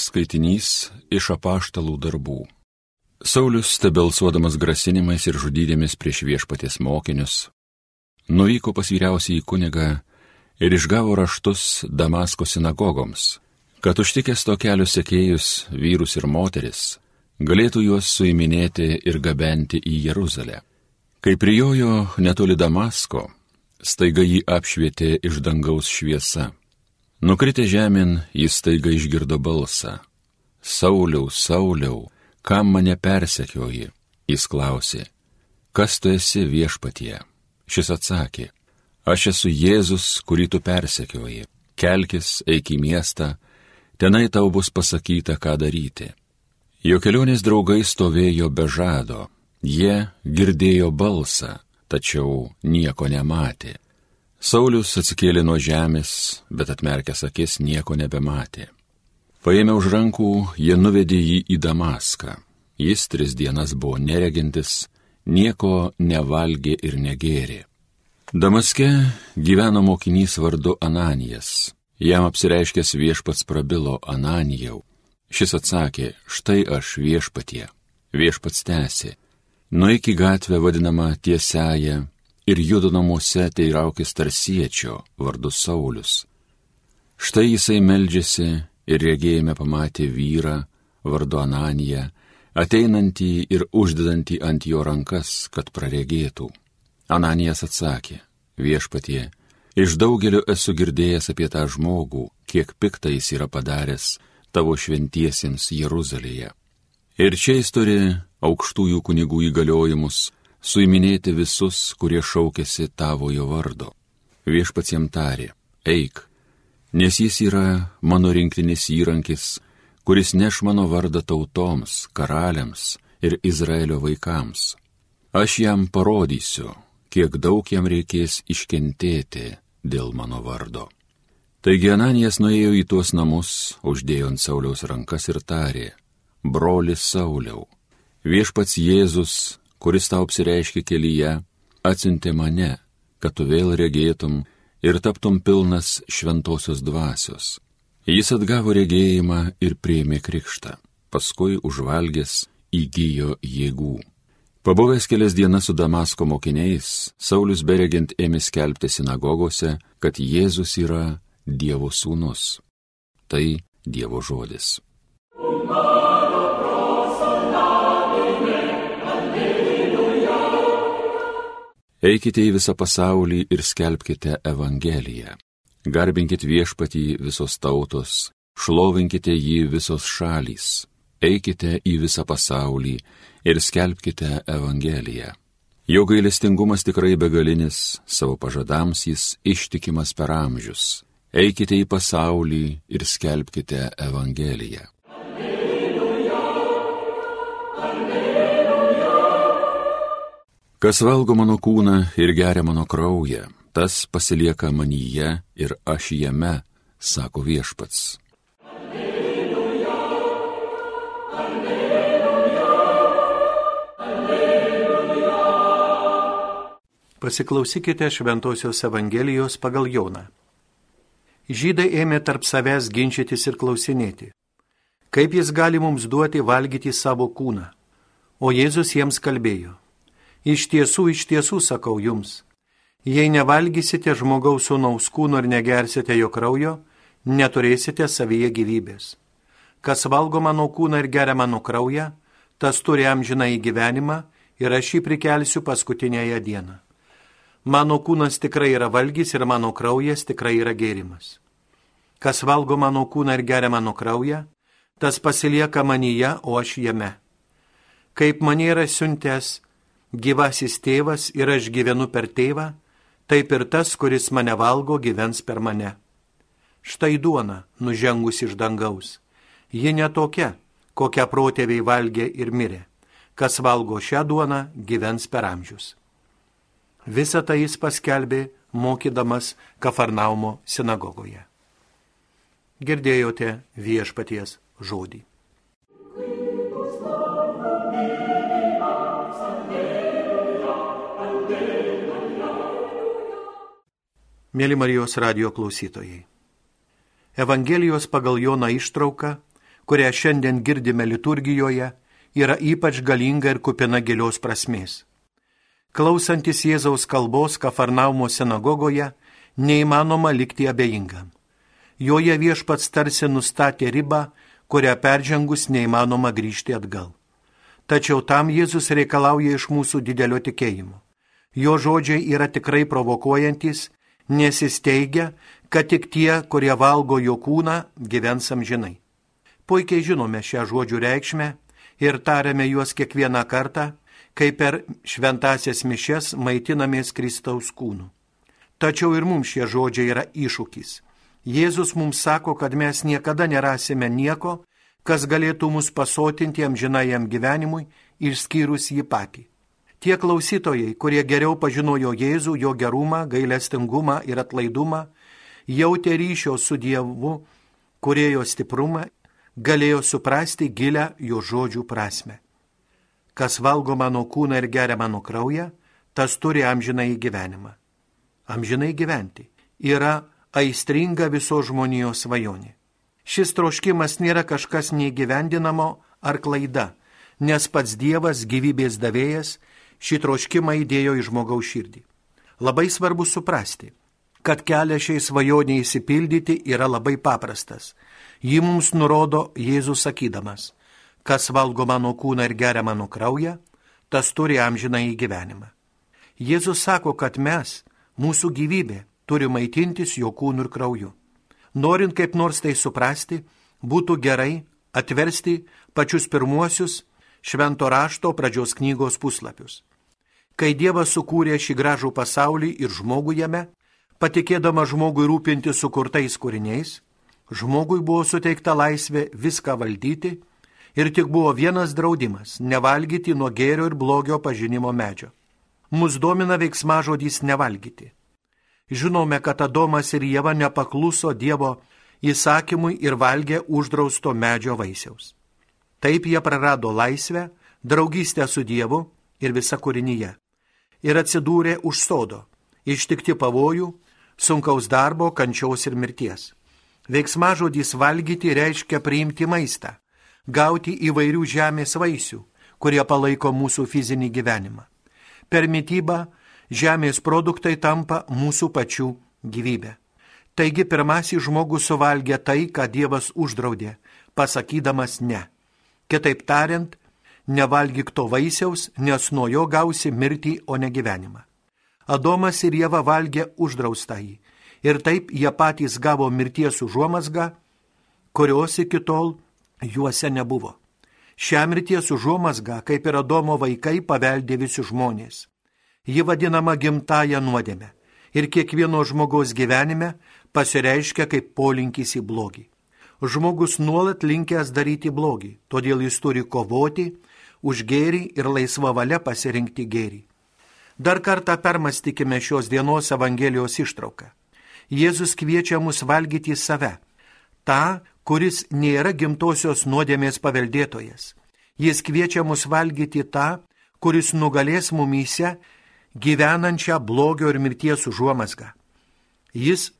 Skaitinys iš apaštalų darbų. Saulis, tebelsuodamas grasinimais ir žudydėmis prieš viešpaties mokinius, nuvyko pas vyriausiai kunigą ir išgavo raštus Damasko sinagogoms, kad užtikęs to kelio sekėjus, vyrus ir moteris, galėtų juos suiminėti ir gabenti į Jeruzalę. Kai prijojo netoli Damasko, staiga jį apšvietė iš dangaus šviesa Nukritę žemyn, jis taiga išgirdo balsą. Sauliau, Sauliau, kam mane persekioji? Jis klausė, kas tu esi viešpatie? Šis atsakė, aš esu Jėzus, kurį tu persekioji. Kelkis, eik į miestą, tenai tau bus pasakyta, ką daryti. Jo kelionės draugai stovėjo be žado, jie girdėjo balsą, tačiau nieko nematė. Saulius atsikėlė nuo žemės, bet atmerkęs akis nieko nebematė. Paėmė už rankų, jie nuvedė jį į Damaską. Jis tris dienas buvo neregintis, nieko nevalgė ir negėrė. Damaske gyveno mokinys vardu Ananijas. Jam apsireiškęs viešpats prabilo Ananijau. Šis atsakė, štai aš viešpatie. Viešpats tęsė, nueik į gatvę vadinamą tiesiąją ir judo namuose teiraukis tarsiečio vardu Saulis. Štai jisai meldžiasi ir regėjime pamatė vyrą vardu Ananiją, ateinantį ir uždedantį ant jo rankas, kad praregėtų. Ananijas atsakė, viešpatie, iš daugelio esu girdėjęs apie tą žmogų, kiek piktai jis yra padaręs tavo šventiesiems Jeruzalėje. Ir čia jis turi aukštųjų kunigų įgaliojimus suiminėti visus, kurie šaukėsi tavojo vardo. Viešpats jam tarė, eik, nes jis yra mano rinktinis įrankis, kuris neš mano vardą tautoms, karaliams ir Izraelio vaikams. Aš jam parodysiu, kiek daug jam reikės iškentėti dėl mano vardo. Taigi Ananijas nuėjo į tuos namus, uždėjo ant Sauliaus rankas ir tarė, brolis Sauliau, viešpats Jėzus kuris tau apsireiškia kelyje, atsintė mane, kad tu vėl regėtum ir taptum pilnas šventosios dvasios. Jis atgavo regėjimą ir prieimė krikštą, paskui užvalgęs įgyjo jėgų. Pabuvęs kelias dienas su Damasko mokiniais, Saulis beregint ėmė skelbti sinagogose, kad Jėzus yra Dievo sūnus. Tai Dievo žodis. Eikite į visą pasaulį ir skelbkite Evangeliją. Garbinkite viešpatį visos tautos, šlovinkite jį visos šalys. Eikite į visą pasaulį ir skelbkite Evangeliją. Jo gailestingumas tikrai begalinis, savo pažadams jis ištikimas per amžius. Eikite į pasaulį ir skelbkite Evangeliją. Kas valgo mano kūną ir geria mano kraują, tas pasilieka manyje ir aš jame, sako viešpats. Pasiklausykite Šventojios Evangelijos pagal Joną. Žydai ėmė tarp savęs ginčytis ir klausinėti, kaip jis gali mums duoti valgyti savo kūną. O Jėzus jiems kalbėjo Iš tiesų, iš tiesų sakau jums, jei nevalgysite žmogaus sūnaus kūno ir negersite jo kraujo, neturėsite savyje gyvybės. Kas valgo mano kūną ir geria mano kraują, tas turi amžiną į gyvenimą ir aš jį prikelsiu paskutinėje dieną. Mano kūnas tikrai yra valgys ir mano kraujas tikrai yra gėrimas. Kas valgo mano kūną ir geria mano kraują, tas pasilieka manyje, o aš jame. Kaip man yra siuntęs, gyvasis tėvas ir aš gyvenu per tėvą, taip ir tas, kuris mane valgo, gyvens per mane. Štai duona, nužengus iš dangaus. Ji netokia, kokią protėviai valgė ir mirė. Kas valgo šią duoną, gyvens per amžius. Visą tai jis paskelbė, mokydamas Kafarnaumo sinagogoje. Girdėjote viešpaties žodį. Mėly Marijos radio klausytojai. Evangelijos pagal Joną ištrauka, kurią šiandien girdime liturgijoje, yra ypač galinga ir kupina gilios prasmės. Klausantis Jėzaus kalbos Kafarnaumo sinagogoje, neįmanoma likti abejingam. Joje viešpats tarsi nustatė ribą, kurią peržengus neįmanoma grįžti atgal. Tačiau tam Jėzus reikalauja iš mūsų didelio tikėjimo. Jo žodžiai yra tikrai provokuojantis, nesisteigia, kad tik tie, kurie valgo jo kūną, gyvens amžinai. Puikiai žinome šią žodžių reikšmę ir tariame juos kiekvieną kartą, kai per šventasias mišes maitinamės Kristaus kūnu. Tačiau ir mums šie žodžiai yra iššūkis. Jėzus mums sako, kad mes niekada nerasime nieko, kas galėtų mus pasotinti amžinajam gyvenimui, išskyrus jį patį. Tie klausytojai, kurie geriau pažinojo Jėzų, jo gerumą, gailestingumą ir atlaidumą, jautė ryšio su Dievu, kurėjo stiprumą galėjo suprasti gilę jo žodžių prasme. Kas valgo mano kūną ir geria mano kraują, tas turi amžinai gyvenimą. Amžinai gyventi yra aistringa viso žmonijos svajonė. Šis troškimas nėra kažkas neįgyvendinamo ar klaida, nes pats Dievas, gyvybės davėjas, šį troškimą įdėjo į žmogaus širdį. Labai svarbu suprasti, kad kelias šiai svajoniai įsipildyti yra labai paprastas Jį mums nurodo Jėzus sakydamas, kas valgo mano kūną ir geria mano kraują, tas turi amžiną į gyvenimą. Jėzus sako, kad mes, mūsų gyvybė, turi maitintis jo kūnu ir krauju. Norint kaip nors tai suprasti, būtų gerai atversti pačius pirmuosius švento rašto pradžios knygos puslapius. Kai Dievas sukūrė šį gražų pasaulį ir žmogų jame, patikėdama žmogui rūpinti sukurtais kūriniais, Žmogui buvo suteikta laisvė viską valdyti ir tik buvo vienas draudimas - nevalgyti nuo gėrio ir blogio pažinimo medžio. Mus domina veiksmažodys nevalgyti. Žinome, kad Adomas ir Jėva nepakluso Dievo įsakymui ir valgė uždrausto medžio vaisiaus. Taip jie prarado laisvę, draugystę su Dievu ir visa kūrinyje. Ir atsidūrė už sodo, ištikti pavojų, sunkaus darbo, kančiaus ir mirties. Veiksmažodis valgyti reiškia priimti maistą, gauti įvairių žemės vaisių, kurie palaiko mūsų fizinį gyvenimą. Per mytybą žemės produktai tampa mūsų pačių gyvybė. Taigi pirmasis žmogus suvalgė tai, ką Dievas uždraudė, pasakydamas ne. Kitaip tariant, nevalgyk to vaisiaus, nes nuo jo gausi mirtį, o ne gyvenimą. Adomas ir Jėva valgė uždraustąjį ir taip jie patys gavo mirties užuomasgą, kurios iki tol juose nebuvo. Šią mirties užuomasgą, kaip ir Adomo vaikai, paveldė visi žmonės. Ji vadinama gimtaja nuodėme ir kiekvieno žmogaus gyvenime pasireiškia kaip polinkis į blogį. Žmogus nuolat linkęs daryti blogį, todėl jis turi kovoti už gėrį ir laisvą valią pasirinkti gėrį. Dar kartą permastykime šios dienos Evangelijos ištrauką. Jėzus kviečia mus valgyti save, tą, kuris nėra gimtosios nuodėmės paveldėtojas. Jis kviečia mus valgyti tą, kuris nugalės mumyse gyvenančią blogio ir mirties užuomasgą. Jis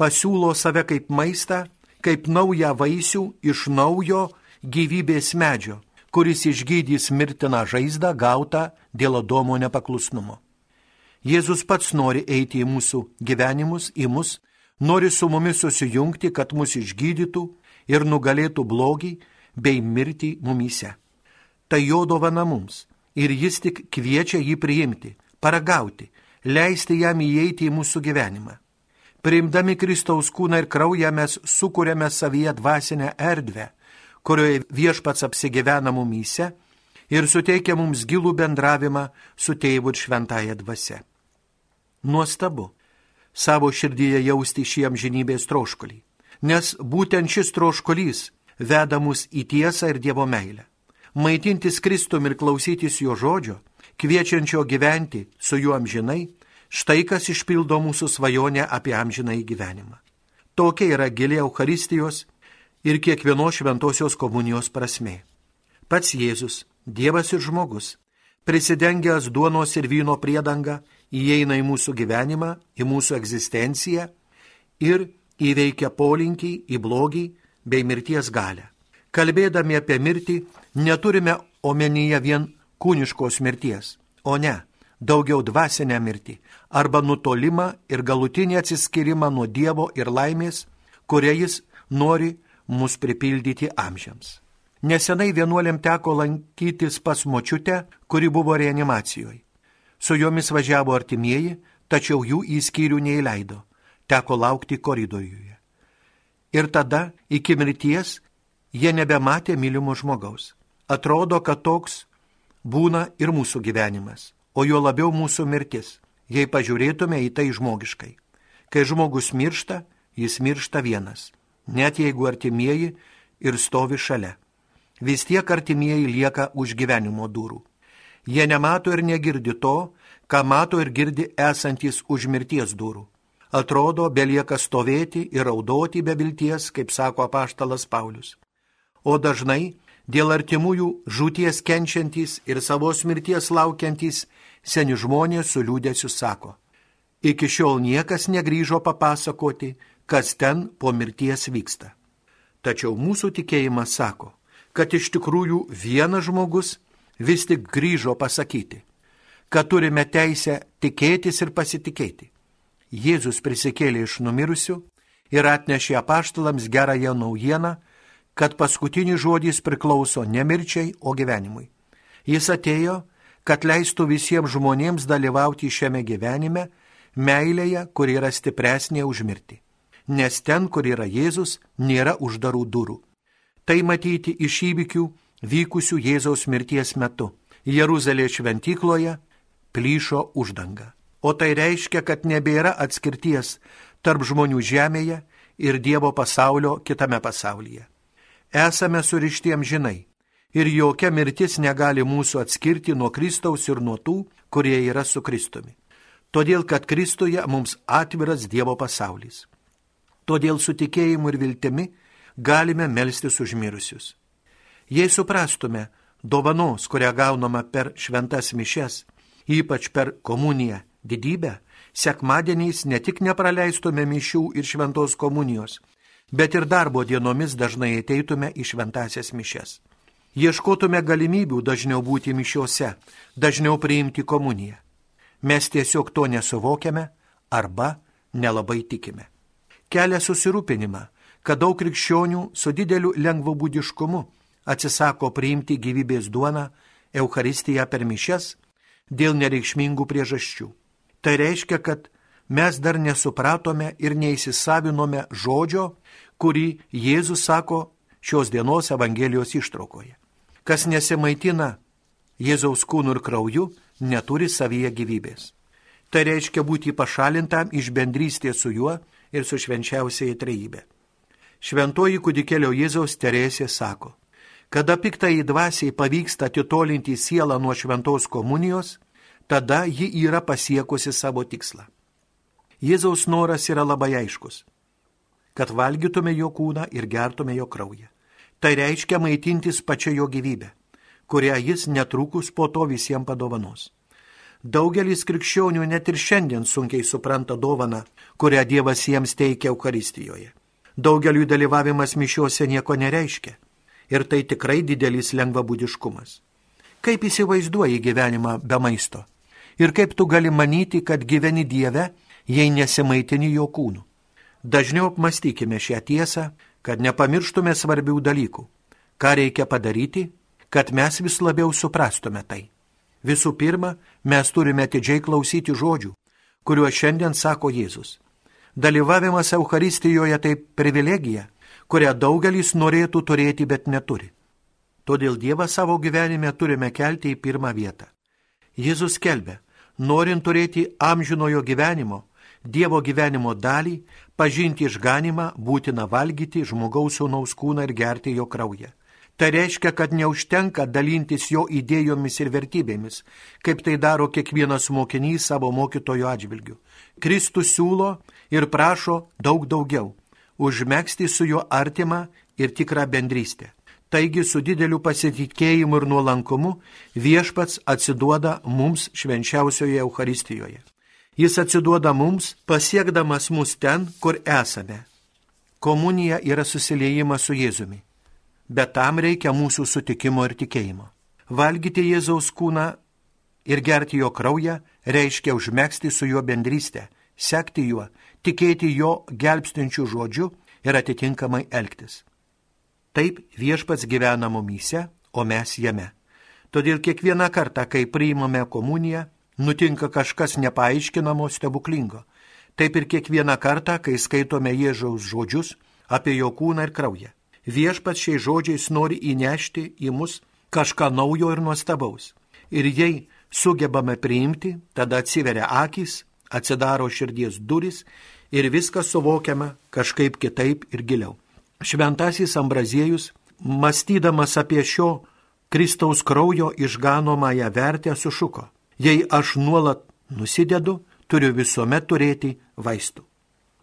pasiūlo save kaip maistą, kaip naują vaisių iš naujo gyvybės medžio, kuris išgydys mirtiną žaizdą gautą dėl Adomo nepaklusnumo. Jėzus pats nori eiti į mūsų gyvenimus, į mus, nori su mumis susijungti, kad mus išgydytų ir nugalėtų blogį bei mirtį mumyse. Tai jo dovana mums ir jis tik kviečia jį priimti, paragauti, leisti jam įeiti į mūsų gyvenimą. Priimdami Kristaus kūną ir kraują mes sukūrėme savyje dvasinę erdvę, kurioje viešpats apsigyvena mumyse ir suteikia mums gilų bendravimą su tėvu ir šventąją dvasę. Nuostabu savo širdyje jausti šį amžinybės troškulį, nes būtent šis troškulys veda mus į tiesą ir Dievo meilę. Maitintis Kristum ir klausytis jo žodžio, kviečiančio gyventi su juo amžinai, štai kas išpildo mūsų svajonę apie amžinai gyvenimą. Tokia yra gilė Euharistijos ir kiekvienos šventosios komunijos prasme. Pats Jėzus, Dievas ir žmogus, prisidengęs duonos ir vyno priedangą, įeina į mūsų gyvenimą, į mūsų egzistenciją ir įveikia polinkį į blogį bei mirties galę. Kalbėdami apie mirtį, neturime omenyje vien kūniškos mirties, o ne daugiau dvasinę mirtį arba nutolimą ir galutinį atsiskyrimą nuo Dievo ir laimės, kurie jis nori mus pripildyti amžiams. Nesenai vienuoliam teko lankytis pas močiutę, kuri buvo reanimacijoje. Su jomis važiavo artimieji, tačiau jų į skyrių neįleido. Teko laukti koridoriuje. Ir tada, iki mirties, jie nebematė mylimo žmogaus. Atrodo, kad toks būna ir mūsų gyvenimas, o jo labiau mūsų mirtis, jei pažiūrėtume į tai žmogiškai. Kai žmogus miršta, jis miršta vienas, net jeigu artimieji ir stovi šalia. Vis tiek artimieji lieka už gyvenimo durų. Jie nemato ir negirdi to, ką mato ir girdi esantis už mirties durų. Atrodo, belieka stovėti ir raudoti be vilties, kaip sako apaštalas Paulius. O dažnai dėl artimųjų žūties kenčiantys ir savos mirties laukiantys seni žmonės su liūdėsiu sako. Iki šiol niekas negryžo papasakoti, kas ten po mirties vyksta. Tačiau mūsų tikėjimas sako, kad iš tikrųjų vienas žmogus vis tik grįžo pasakyti, kad turime teisę tikėtis ir pasitikėti. Jėzus prisikėlė iš numirusių ir atnešė apaštalams gerąją naujieną, kad paskutinis žodis priklauso ne mirčiai, o gyvenimui. Jis atėjo, kad leistų visiems žmonėms dalyvauti šiame gyvenime, meilėje, kur yra stipresnė už mirtį. Nes ten, kur yra Jėzus, nėra uždarų durų. Tai matyti iš įvykių vykusių Jėzaus mirties metu. Jeruzalės šventykloje plyšo uždanga. O tai reiškia, kad nebėra atskirties tarp žmonių žemėje ir Dievo pasaulio kitame pasaulyje. Esame surištiem žinai ir jokia mirtis negali mūsų atskirti nuo Kristaus ir nuo tų, kurie yra su Kristumi. Todėl, kad Kristuje mums atviras Dievo pasaulis. Todėl su tikėjimu ir viltimi galime melstis užmirusius. Jei suprastume dovanos, kurią gauname per šventas mišes, ypač per komuniją didybę, sekmadieniais ne tik nepraleistume mišių ir šventos komunijos, bet ir darbo dienomis dažnai ateitume į šventasias mišes. Ieškotume galimybių dažniau būti mišiuose, dažniau priimti komuniją. Mes tiesiog to nesuvokiame arba nelabai tikime. Kelia susirūpinimą, kad daug krikščionių su dideliu lengvabūdiškumu atsisako priimti gyvybės duoną Euharistiją per mišes dėl nereikšmingų priežasčių. Tai reiškia, kad mes dar nesupratome ir neįsisavinome žodžio, kurį Jėzus sako šios dienos Evangelijos ištraukoje. Kas nesimaitina Jėzaus kūnų ir krauju, neturi savyje gyvybės. Tai reiškia būti pašalintam iš bendrystės su juo ir su švenčiausiai trejybė. Šventoji kudikėlio Jėzaus Teresė sako, Kada piktai dvasiai pavyksta atitolinti sielą nuo šventos komunijos, tada ji yra pasiekusi savo tikslą. Jėzaus noras yra labai aiškus - kad valgytume jo kūną ir gertume jo kraują. Tai reiškia maitintis pačią jo gyvybę, kurią jis netrukus po to visiems padovanos. Daugelis krikščionių net ir šiandien sunkiai supranta dovaną, kurią Dievas jiems teikia Euharistijoje. Daugeliu dalyvavimas mišiuose nieko nereiškia ir tai tikrai didelis lengvabūdiškumas. Kaip įsivaizduoji gyvenimą be maisto? Ir kaip tu gali manyti, kad gyveni Dieve, jei nesimaitini jo kūnu? Dažniau apmastykime šią tiesą, kad nepamirštume svarbių dalykų. Ką reikia padaryti, kad mes vis labiau suprastume tai. Visų pirma, mes turime atidžiai klausyti žodžių, kuriuos šiandien sako Jėzus. Dalyvavimas Euharistijoje tai privilegija, kurią daugelis norėtų turėti, bet neturi. Todėl Dievą savo gyvenime turime kelti į pirmą vietą. Jėzus kelbė, norint turėti amžinojo gyvenimo, Dievo gyvenimo dalį, pažinti išganimą, būtina valgyti žmogaus sūnaus kūną ir gerti jo kraują. Tai reiškia, kad neužtenka dalintis jo idėjomis ir vertybėmis, kaip tai daro kiekvienas mokinys savo mokytojo atžvilgiu. Kristus siūlo ir prašo daug daugiau užmėgsti su juo artimą ir tikrą bendrystę. Taigi su dideliu pasitikėjimu ir nuolankumu viešpats atsiduoda mums švenčiausioje Euharistijoje. Jis atsiduoda mums, pasiekdamas mus ten, kur esame. Komunija yra susiliejimas su Jėzumi. Bet tam reikia mūsų sutikimo ir tikėjimo. Valgyti Jėzaus kūną ir gerti jo kraują reiškia užmėgsti su juo bendrystę, sekti juo, tikėti jo gelbstinčių žodžių ir atitinkamai elgtis. Taip viešpats gyvena mumyse, o mes jame. Todėl kiekvieną kartą, kai priimame komuniją, nutinka kažkas nepaaiškinamo stebuklingo. Taip ir kiekvieną kartą, kai skaitome Jėzaus žodžius apie jo kūną ir kraują. Viešpats šiais žodžiais nori įnešti į mus kažką naujo ir nuostabaus. Ir jei sugebame priimti, tada atsiveria akis, atsidaro širdies duris ir viskas suvokiama kažkaip kitaip ir giliau. Šventasis Ambraziejus, mąstydamas apie šio Kristaus kraujo išganomąją vertę, sušuko. Jei aš nuolat nusidedu, turiu visuomet turėti vaistų.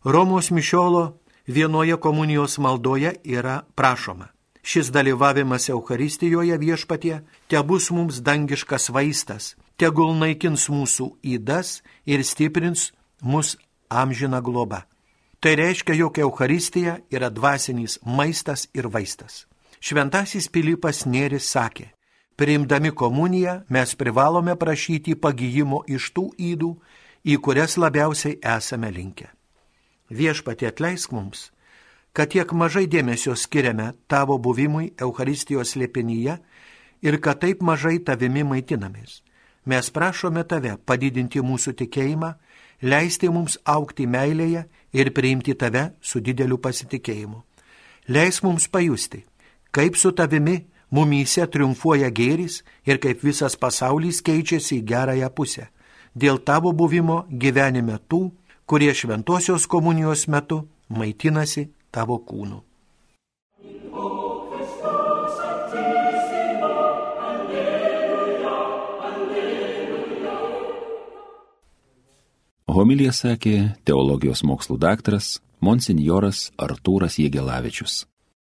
Romos mišiolo vienoje komunijos maldoje yra prašoma. Šis dalyvavimas Euharistijoje viešpatie te bus mums dangiškas vaistas, tegul naikins mūsų įdas ir stiprins mus amžiną globą. Tai reiškia, jog Euharistija yra dvasinis maistas ir vaistas. Šventasis Pilypas Nėris sakė, priimdami komuniją mes privalome prašyti pagyjimo iš tų įdų, į kurias labiausiai esame linkę. Viešpatė atleisk mums, kad tiek mažai dėmesio skiriame tavo buvimui Euharistijos lėpinyje ir kad taip mažai tavimi maitinamės. Mes prašome tave padidinti mūsų tikėjimą, leisti mums aukti meilėje ir priimti tave su dideliu pasitikėjimu. Leis mums pajusti, kaip su tavimi mumyse triumfuoja gėris ir kaip visas pasaulis keičiasi į gerąją pusę. Dėl tavo buvimo gyvenime tų, kurie šventosios komunijos metu maitinasi tavo kūnu. Homilija sakė teologijos mokslų daktaras monsinjoras Artūras Jėgelavičius.